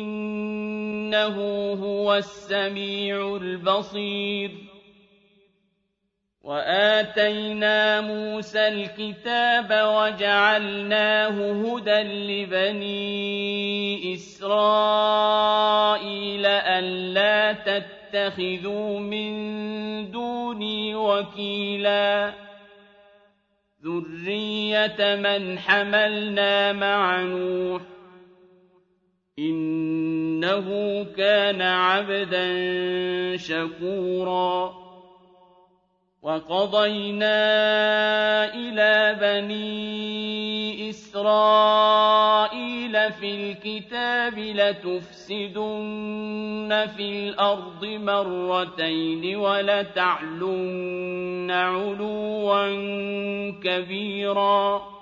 إنه هو السميع البصير. وآتينا موسى الكتاب وجعلناه هدى لبني إسرائيل ألا تتخذوا من دوني وكيلا. ذرية من حملنا مع نوح. إِنَّهُ كَانَ عَبْدًا شَكُورًا. وَقَضَيْنَا إِلَىٰ بَنِي إِسْرَائِيلَ فِي الْكِتَابِ لَتُفْسِدُنَّ فِي الْأَرْضِ مَرَّتَيْنِ وَلَتَعْلُنَّ عُلُوًّا كَبِيرًا.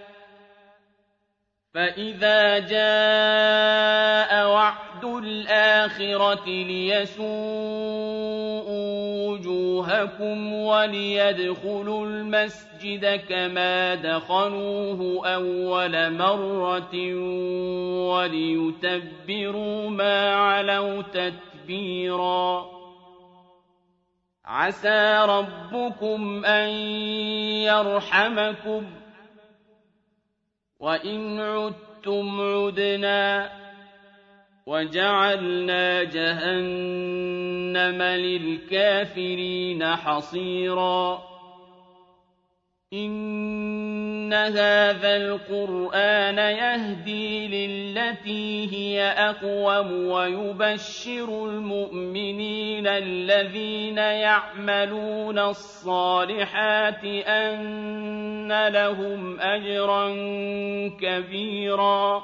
فإذا جاء وعد الآخرة ليسوءوا وجوهكم وليدخلوا المسجد كما دخلوه أول مرة وليتبروا ما علوا تتبيرا عسى ربكم أن يرحمكم ۖ وإن عدتم عدنا وجعلنا جهنم للكافرين حصيرا إن هذا القرآن يهدي للتي هي أقوم ويبشر المؤمنين الذين يعملون الصالحات أن لهم أجرا كبيرا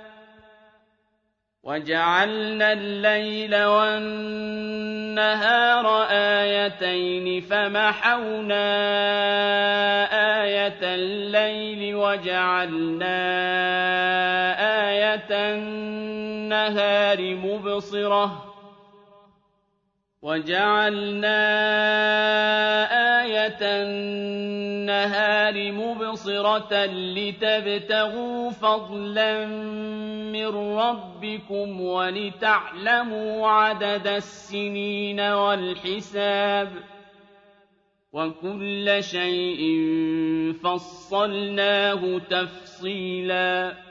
وَجَعَلْنَا اللَّيْلَ وَالنَّهَارَ آيَتَيْنِ فَمَحَوْنَا آيَةَ اللَّيْلِ وَجَعَلْنَا آيَةَ النَّهَارِ مُبْصِرَةً وَجَعَلْنَا آيَةَ النَّهَارِ مُبْصِرَةً لِّتَبْتَغُوا فَضْلًا مِّن رَّبِّكُمْ وَلِتَعْلَمُوا عَدَدَ السِّنِينَ وَالْحِسَابَ ۚ وَكُلَّ شَيْءٍ فَصَّلْنَاهُ تَفْصِيلًا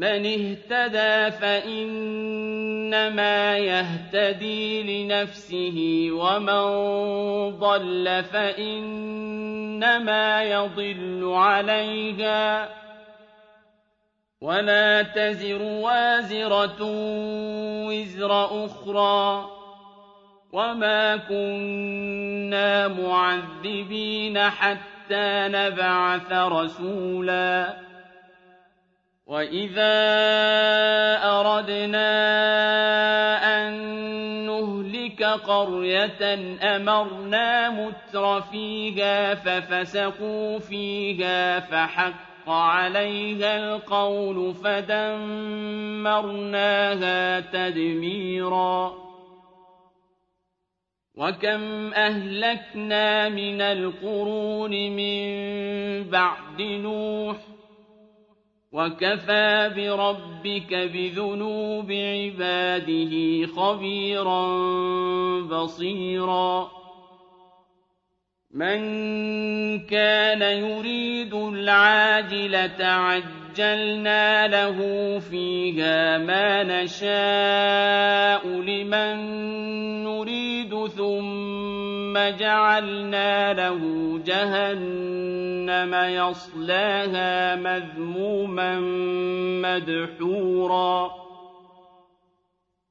مَّنِ اهْتَدَىٰ فَإِنَّمَا يَهْتَدِي لِنَفْسِهِ ۖ وَمَن ضَلَّ فَإِنَّمَا يَضِلُّ عَلَيْهَا ۚ. وَلَا تَزِرُ وَازِرَةٌ وِزْرَ أُخْرَىٰ ۗ. وَمَا كُنَّا مُعَذِّبِينَ حَتَّىٰ نَبْعَثَ رَسُولًا. وَإِذَا أَرَدْنَا أَن نُّهْلِكَ قَرْيَةً أَمَرْنَا مُتْرَفِيهَا فَفَسَقُوا فِيهَا فَحَقَّ عَلَيْهَا الْقَوْلُ فَدَمَّرْنَاهَا تَدْمِيرًا وَكَمْ أَهْلَكْنَا مِنَ الْقُرُونِ مِن بَعْدِ نُوحٍ وَكَفَىٰ بِرَبِّكَ بِذُنُوبِ عِبَادِهِ خَبِيرًا بَصِيرًا مَن كَانَ يُرِيدُ الْعَاجِلَةَ عَجَّلْنَا لَهُ فِيهَا مَا نَشَاءُ لِمَن نُّرِيدُ ثُمَّ جَعَلْنَا لَهُ جَهَنَّمَ يَصْلَاهَا مَذْمُومًا مَّدْحُورًا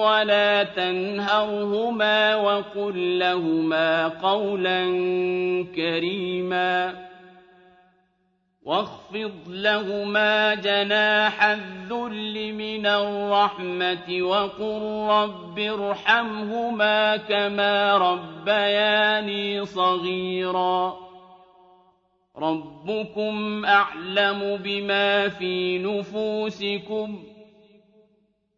وَلَا تَنْهَرْهُمَا وَقُل لَّهُمَا قَوْلًا كَرِيمًا وَاخْفِضْ لَهُمَا جَنَاحَ الذُّلِّ مِنَ الرَّحْمَةِ وَقُل رَّبِّ ارْحَمْهُمَا كَمَا رَبَّيَانِي صَغِيرًا رَّبُّكُمْ أَعْلَمُ بِمَا فِي نُفُوسِكُمْ ۚ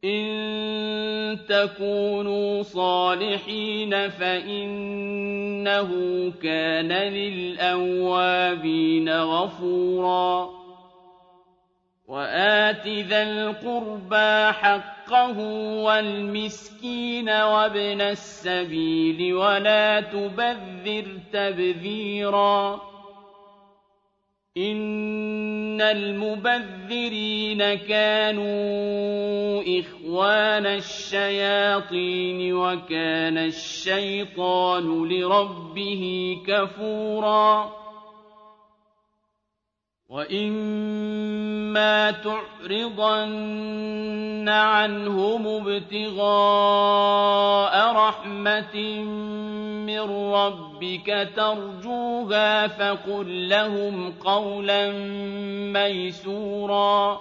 إِن تَكُونُوا صَالِحِينَ فَإِنَّهُ كَانَ لِلْأَوَّابِينَ غَفُورًا وَآتِ ذَا الْقُرْبَىٰ حَقَّهُ وَالْمِسْكِينَ وَابْنَ السَّبِيلِ وَلَا تُبَذِّرْ تَبْذِيرًا إِنَّ الْمُبَذِّرِينَ كَانُوا إِخْوَانَ الشَّيَاطِينِ ۖ وَكَانَ الشَّيْطَانُ لِرَبِّهِ كَفُورًا وَإِمَّا تُعْرِضَنَّ عَنْهُمُ ابْتِغَاءَ رَحْمَةٍ مِّن رَّبِّكَ تَرْجُوهَا فَقُل لَّهُمْ قَوْلًا مَّيْسُورًا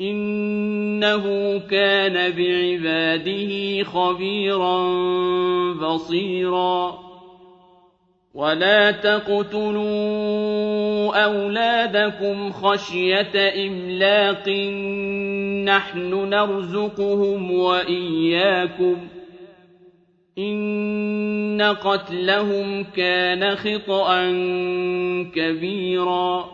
إِنَّهُ كَانَ بِعِبَادِهِ خَبِيرًا بَصِيرًا. وَلَا تَقْتُلُوا أَوْلَادَكُمْ خَشْيَةَ إِمْلَاقٍ نَّحْنُ نَرْزُقُهُمْ وَإِيَّاكُمْ ۚ إِنَّ قَتْلَهُمْ كَانَ خِطْئًا كَبِيرًا.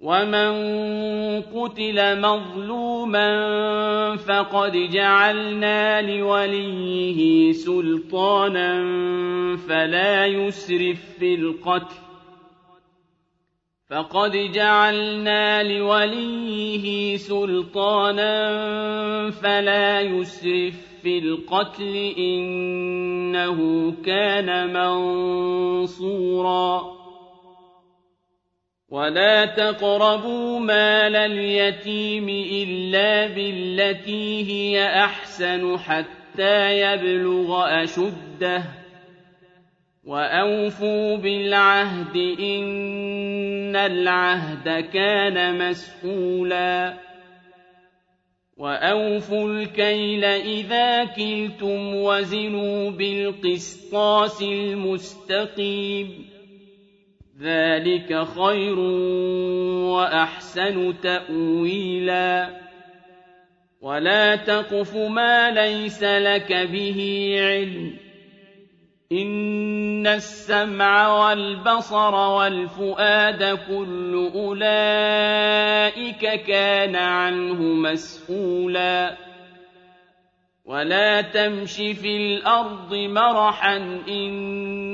ومن قتل مظلوما فقد جعلنا لوليه سلطانا فلا يسرف في القتل فقد جعلنا لوليه سلطانا فلا يسرف في القتل إنه كان منصوراً ولا تقربوا مال اليتيم إلا بالتي هي أحسن حتى يبلغ أشده وأوفوا بالعهد إن العهد كان مسؤولا وأوفوا الكيل إذا كلتم وزنوا بالقسطاس المستقيم ذلك خير وأحسن تأويلا ولا تقف ما ليس لك به علم إن السمع والبصر والفؤاد كل أولئك كان عنه مسؤولا ولا تمش في الأرض مرحا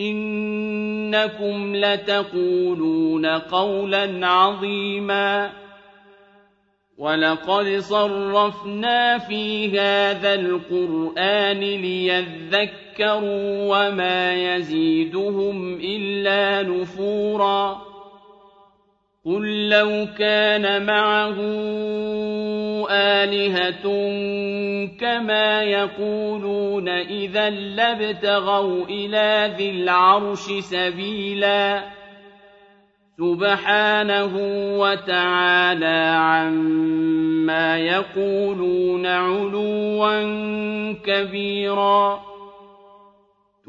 إنكم لتقولون قولا عظيما ولقد صرفنا في هذا القرآن ليذكروا وما يزيدهم إلا نفورا قل لو كان معه آلهة كما يقولون إذا لابتغوا إلى ذي العرش سبيلا سبحانه وتعالى عما يقولون علوا كبيرا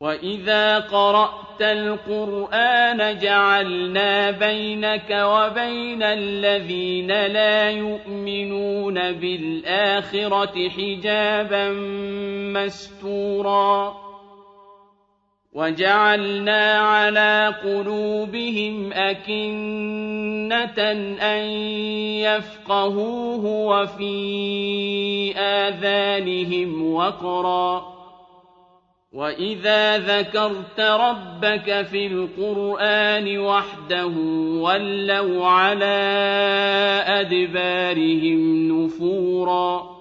وإذا قرأت القرآن جعلنا بينك وبين الذين لا يؤمنون بالآخرة حجابا مستورا وَجَعَلْنَا عَلَىٰ قُلُوبِهِمْ أَكِنَّةً أَن يَفْقَهُوهُ وَفِي آذَانِهِمْ وَقْرًا ۚ وَإِذَا ذَكَرْتَ رَبَّكَ فِي الْقُرْآنِ وَحْدَهُ وَلَّوْا عَلَىٰ أَدْبَارِهِمْ نُفُورًا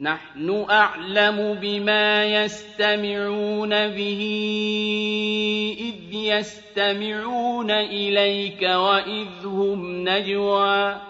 نَّحْنُ أَعْلَمُ بِمَا يَسْتَمِعُونَ بِهِ إِذْ يَسْتَمِعُونَ إِلَيْكَ وَإِذْ هُمْ نَجْوَىٰ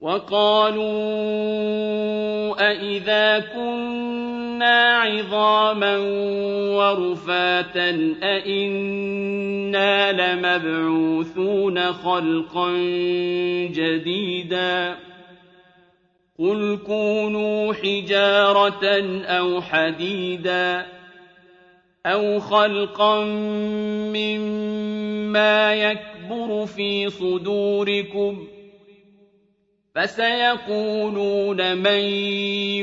وَقَالُوا أَإِذَا كُنَّا عِظَامًا وَرُفَاتًا أَإِنَّا لَمَبْعُوثُونَ خَلْقًا جَدِيدًا قُلْ كُونُوا حِجَارَةً أَوْ حَدِيدًا أَوْ خَلْقًا مِّمَّا يَكْبُرُ فِي صُدُورِكُمْ ۖ فَسَيَقُولُونَ مَن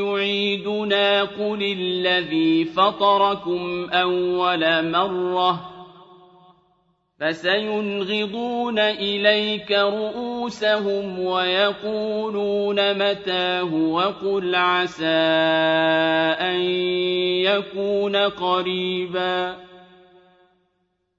يُعِيدُنَا قُلِ الَّذِي فَطَرَكُمْ أَوَّلَ مَرَّةٍ فَسَيُنْغِضُونَ إِلَيْكَ رُءُوسَهُمْ وَيَقُولُونَ مَتَىٰ هُوَ قُلْ عَسَىٰ أَن يَكُونَ قَرِيبًا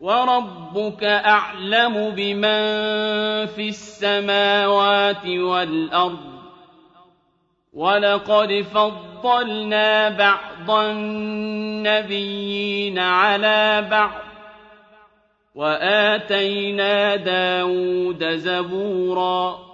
وَرَبُّكَ أَعْلَمُ بِمَن فِي السَّمَاوَاتِ وَالْأَرْضِ ۗ وَلَقَدْ فَضَّلْنَا بَعْضَ النَّبِيِّينَ عَلَىٰ بَعْضٍ ۖ وَآتَيْنَا دَاوُودَ زَبُورًا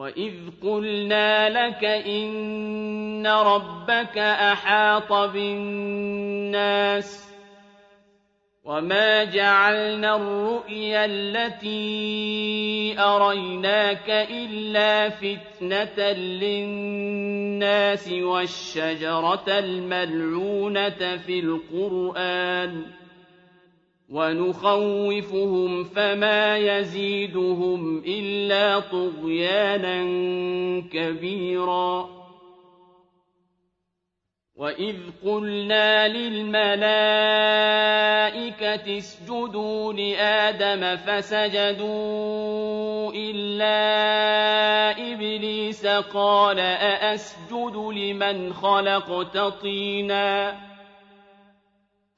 وَإِذْ قُلْنَا لَكَ إِنَّ رَبَّكَ أَحَاطَ بِالنَّاسِ وَمَا جَعَلْنَا الرُّؤْيَا الَّتِي أَرَيْنَاكَ إِلَّا فِتْنَةً لِّلنَّاسِ وَالشَّجَرَةَ الْمَلْعُونَةَ فِي الْقُرْآنِ ۚ وَنُخَوِّفُهُمْ فَمَا يَزِيدُهُمْ إِلَّا طُغْيَانًا كَبِيرًا. وَإِذْ قُلْنَا لِلْمَلَائِكَةِ اسْجُدُوا لِآدَمَ فَسَجَدُوا إِلَّا إِبْلِيسَ قَالَ أَأَسْجُدُ لِمَنْ خَلَقْتَ طِينًا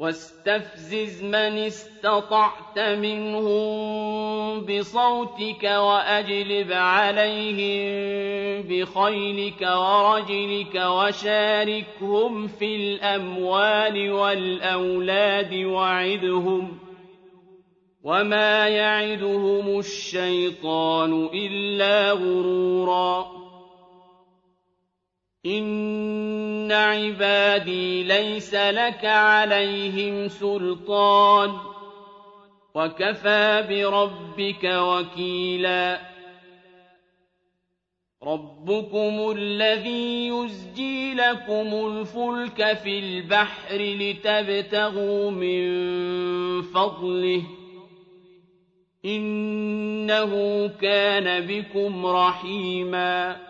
وَاسْتَفْزِزْ مَنِ اسْتَطَعْتَ مِنْهُم بِصَوْتِكَ وَأَجْلِبْ عَلَيْهِم بِخَيْلِكَ وَرَجِلِكَ وَشَارِكْهُمْ فِي الْأَمْوَالِ وَالْأَوْلَادِ وَعِدْهُمْ ۚ وَمَا يَعِدُهُمُ الشَّيْطَانُ إِلَّا غُرُورًا إِنَّ عِبَادِي لَيْسَ لَكَ عَلَيْهِمْ سُلْطَانٌ ۚ وَكَفَىٰ بِرَبِّكَ وَكِيلًا رَّبُّكُمُ الَّذِي يُزْجِي لَكُمُ الْفُلْكَ فِي الْبَحْرِ لِتَبْتَغُوا مِن فَضْلِهِ ۚ إِنَّهُ كَانَ بِكُمْ رَحِيمًا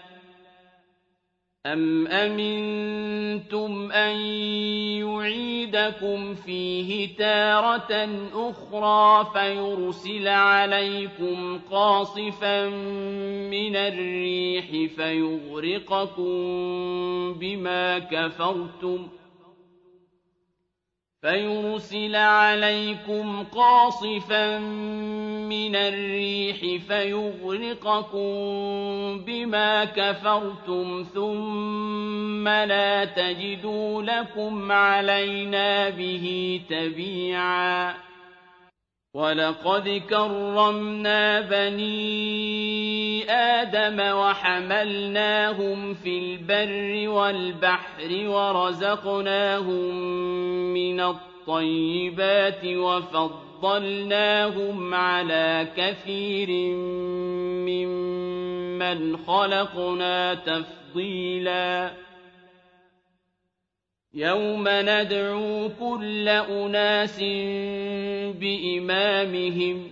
أَمْ أَمِنتُمْ أَن يُعِيدَكُمْ فِيهِ تَارَةً أُخْرَىٰ فَيُرْسِلَ عَلَيْكُمْ قَاصِفًا مِّنَ الرِّيحِ فَيُغْرِقَكُم بِمَا كَفَرْتُمْ ۖ فَيُرْسِلَ عَلَيْكُمْ قَاصِفًا مِّنَ الرِّيحِ فَيُغْرِقَكُم بِمَا كَفَرْتُمْ ثُمَّ لَا تَجِدُوا لَكُمْ عَلَيْنَا بِهِ تَبِيعًا. وَلَقَدْ كَرَّمْنَا بَنِي آدَمَ وَحَمَلْنَاهُمْ فِي الْبَرِّ وَالْبَحْرِ وَرَزَقْنَاهُم مِّنَ الطَّيِّبَاتِ وَفَضَّلْنَاهُمْ عَلَىٰ كَثِيرٍ مِّمَّنْ خَلَقْنَا تَفْضِيلًا. يَوْمَ نَدْعُو كُلَّ أُنَاسٍ بِإِمَامِهِمْ ۖ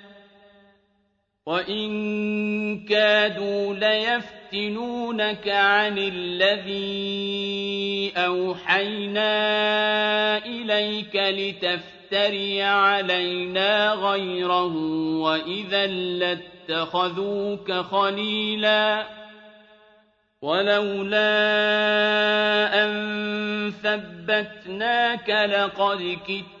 وَإِن كَادُوا لَيَفْتِنُونَكَ عَنِ الَّذِي أَوْحَيْنَا إِلَيْكَ لِتَفْتَرِيَ عَلَيْنَا غَيْرَهُ وَإِذًا واتخذوك خليلا ولولا أن ثبتناك لقد كدت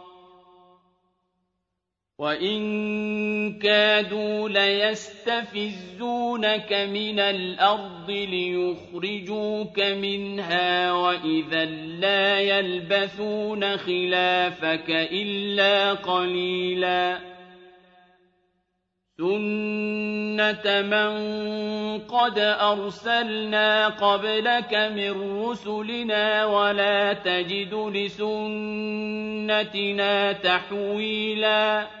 وإن كادوا ليستفزونك من الأرض ليخرجوك منها وإذا لا يلبثون خلافك إلا قليلاً سُنَّةَ مَن قَدْ أَرْسَلْنَا قَبْلَكَ مِن رُّسُلِنَا وَلَا تَجِدُ لِسُنَّتِنَا تَحْوِيلًا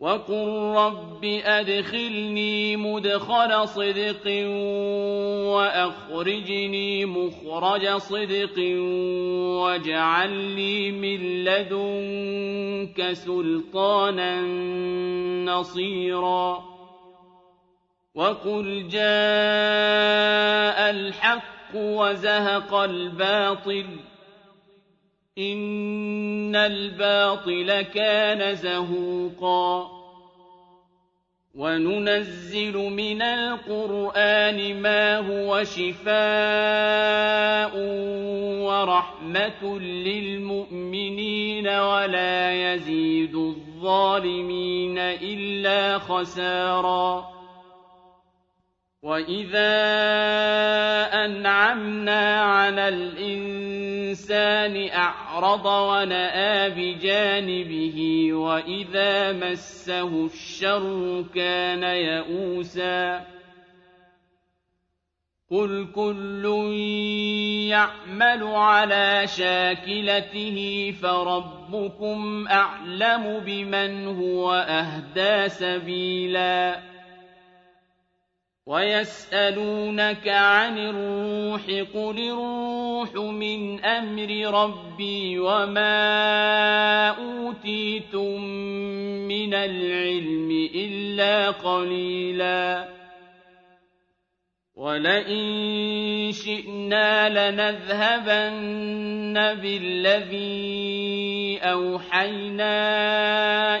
وَقُل رَّبِّ أَدْخِلْنِي مُدْخَلَ صِدْقٍ وَأَخْرِجْنِي مُخْرَجَ صِدْقٍ وَاجْعَل لِّي مِن لَّدُنكَ سُلْطَانًا نَّصِيرًا وَقُلْ جَاءَ الْحَقُّ وَزَهَقَ الْبَاطِلُ إِنَّ الْبَاطِلَ كَانَ زَهُوقًا وَنُنَزِّلُ مِنَ الْقُرْآنِ مَا هُوَ شِفَاءٌ وَرَحْمَةٌ لِّلْمُؤْمِنِينَ وَلَا يَزِيدُ الظَّالِمِينَ إِلَّا خَسَارًا وَإِذَا أَنْعَمْنَا عَلَى الْإِنسَانِ أَعْرَضَ وَنَأَىٰ بِجَانِبِهِ وَإِذَا مَسَّهُ الشَّرُّ كَانَ يَئُوسًا قُلْ كُلٌّ يَعْمَلُ عَلَىٰ شَاكِلَتِهِ فَرَبُّكُمْ أَعْلَمُ بِمَنْ هُوَ أَهْدَىٰ سَبِيلًا وَيَسْأَلُونَكَ عَنِ الرُّوحِ ۖ قُلِ الرُّوحُ مِنْ أَمْرِ رَبِّي وَمَا أُوتِيتُم مِّنَ الْعِلْمِ إِلَّا قَلِيلًا وَلَئِن شِئْنَا لَنَذْهَبَنَّ بِالَّذِي أَوْحَيْنَا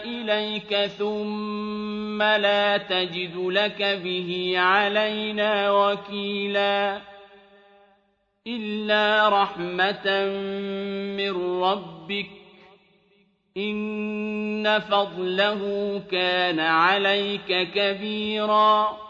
إِلَيْكَ ثُمَّ لَا تَجِدُ لَكَ بِهِ عَلَيْنَا وَكِيلًا إِلَّا رَحْمَةً مِّن رَّبِّكَ ۚ إِنَّ فَضْلَهُ كَانَ عَلَيْكَ كَبِيرًا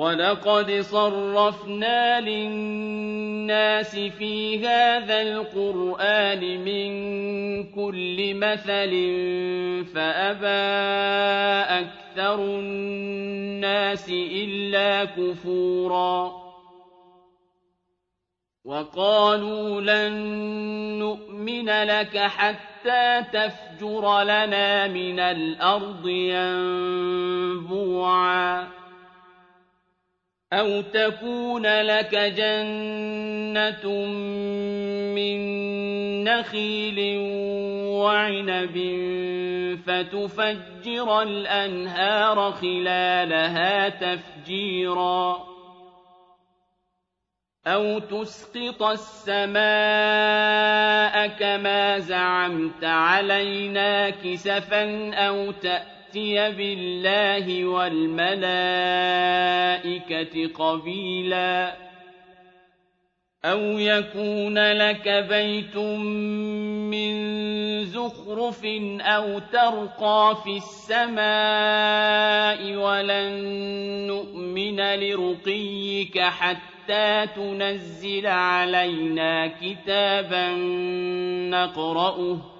وَلَقَدْ صَرَّفْنَا لِلنَّاسِ فِي هَٰذَا الْقُرْآنِ مِن كُلِّ مَثَلٍ فَأَبَىٰ أَكْثَرُ النَّاسِ إِلَّا كُفُورًا وَقَالُوا لَن نُّؤْمِنَ لَكَ حَتَّىٰ تَفْجُرَ لَنَا مِنَ الْأَرْضِ يَنبُوعًا أَوْ تَكُونَ لَكَ جَنَّةٌ مِّن نَّخِيلٍ وَعِنَبٍ فَتُفَجِّرَ الْأَنْهَارَ خِلَالَهَا تَفْجِيرًا أَوْ تُسْقِطَ السَّمَاءَ كَمَا زَعَمْتَ عَلَيْنَا كِسَفًا أَوْ تَأْتِيَ تأتي بالله والملائكة قبيلا أو يكون لك بيت من زخرف أو ترقى في السماء ولن نؤمن لرقيك حتى تنزل علينا كتابا نقرأه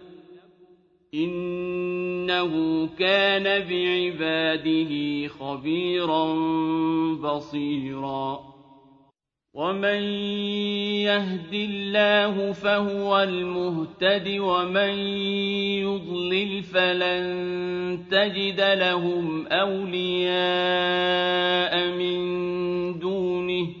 إِنَّهُ كَانَ بِعِبَادِهِ خَبِيرًا بَصِيرًا. وَمَن يَهْدِ اللَّهُ فَهُوَ الْمُهْتَدِ وَمَن يُضْلِلْ فَلَن تَجِدَ لَهُمْ أَوْلِيَاءَ مِن دُونِهِ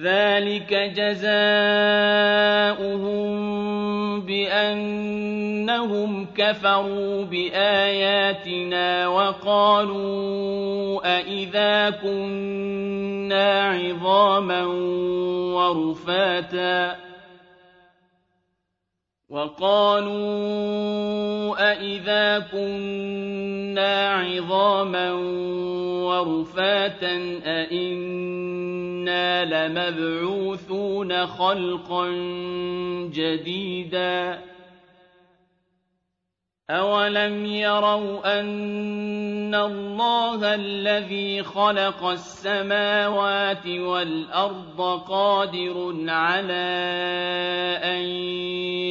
ذلك جزاؤهم بأنهم كفروا بآياتنا وقالوا أئذا كنا عظاما ورفاتا وقالوا أئذا كنا عظاما ورفاتا أئنا لمبعوثون خلقا جديدا أَوَلَمْ يَرَوْا أَنَّ اللَّهَ الَّذِي خَلَقَ السَّمَاوَاتِ وَالْأَرْضَ قَادِرٌ عَلَىٰ أَن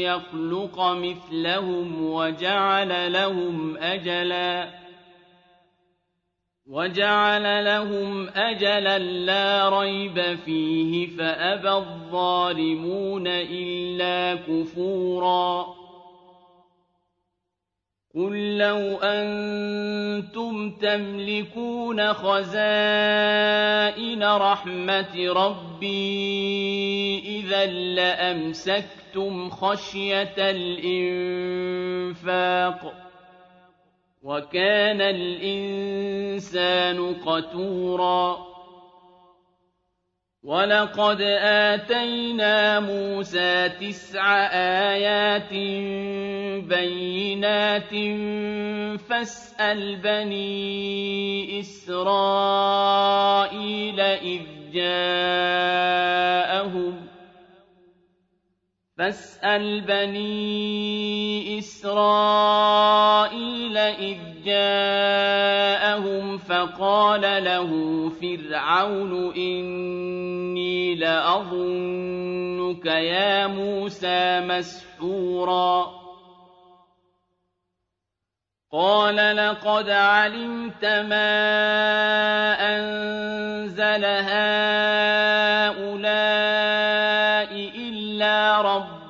يَخْلُقَ مِثْلَهُمْ وَجَعَلَ لَهُمْ أَجَلًا وَجَعَلَ لَهُمْ أَجَلًا لَّا رَيْبَ فِيهِ فَأَبَى الظَّالِمُونَ إِلَّا كُفُورًا قُل لَّوْ أَنتُمْ تَمْلِكُونَ خَزَائِنَ رَحْمَةِ رَبِّي إِذًا لَّأَمْسَكْتُمْ خَشْيَةَ الْإِنفَاقِ ۚ وَكَانَ الْإِنسَانُ قَتُورًا وَلَقَدْ آتَيْنَا مُوسَىٰ تِسْعَ آيَاتٍ بَيِّنَاتٍ فَاسْأَلْ بَنِي إِسْرَائِيلَ إِذْ جَاءَهُمْ فاسأل بني إسرائيل إذ جاءهم فقال له فرعون إني لأظنك يا موسى مسحورا. قال لقد علمت ما أنزل هؤلاء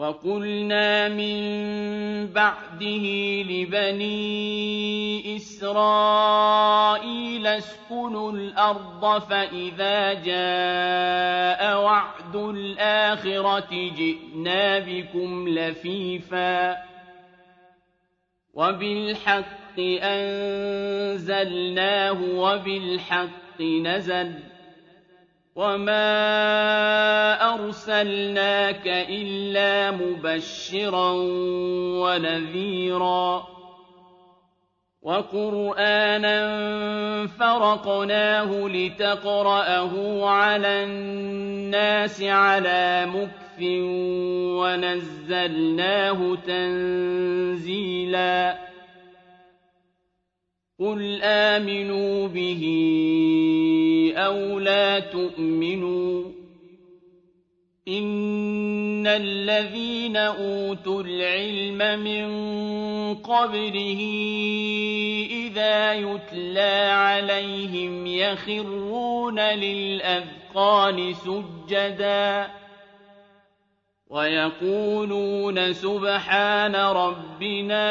وقلنا من بعده لبني إسرائيل اسكنوا الأرض فإذا جاء وعد الآخرة جئنا بكم لفيفا وبالحق أنزلناه وبالحق نزل وما أرسلناك إلا مبشرا ونذيرا وقرآنا فرقناه لتقرأه على الناس على مكف ونزلناه تنزيلا قل آمنوا به أَوْ لَا تُؤْمِنُوا إِنَّ الَّذِينَ أُوتُوا الْعِلْمَ مِن قَبْلِهِ إِذَا يُتْلَىٰ عَلَيْهِمْ يَخِرُّونَ لِلْأَذْقَانِ سُجَّدًا وَيَقُولُونَ سُبْحَانَ رَبِّنَا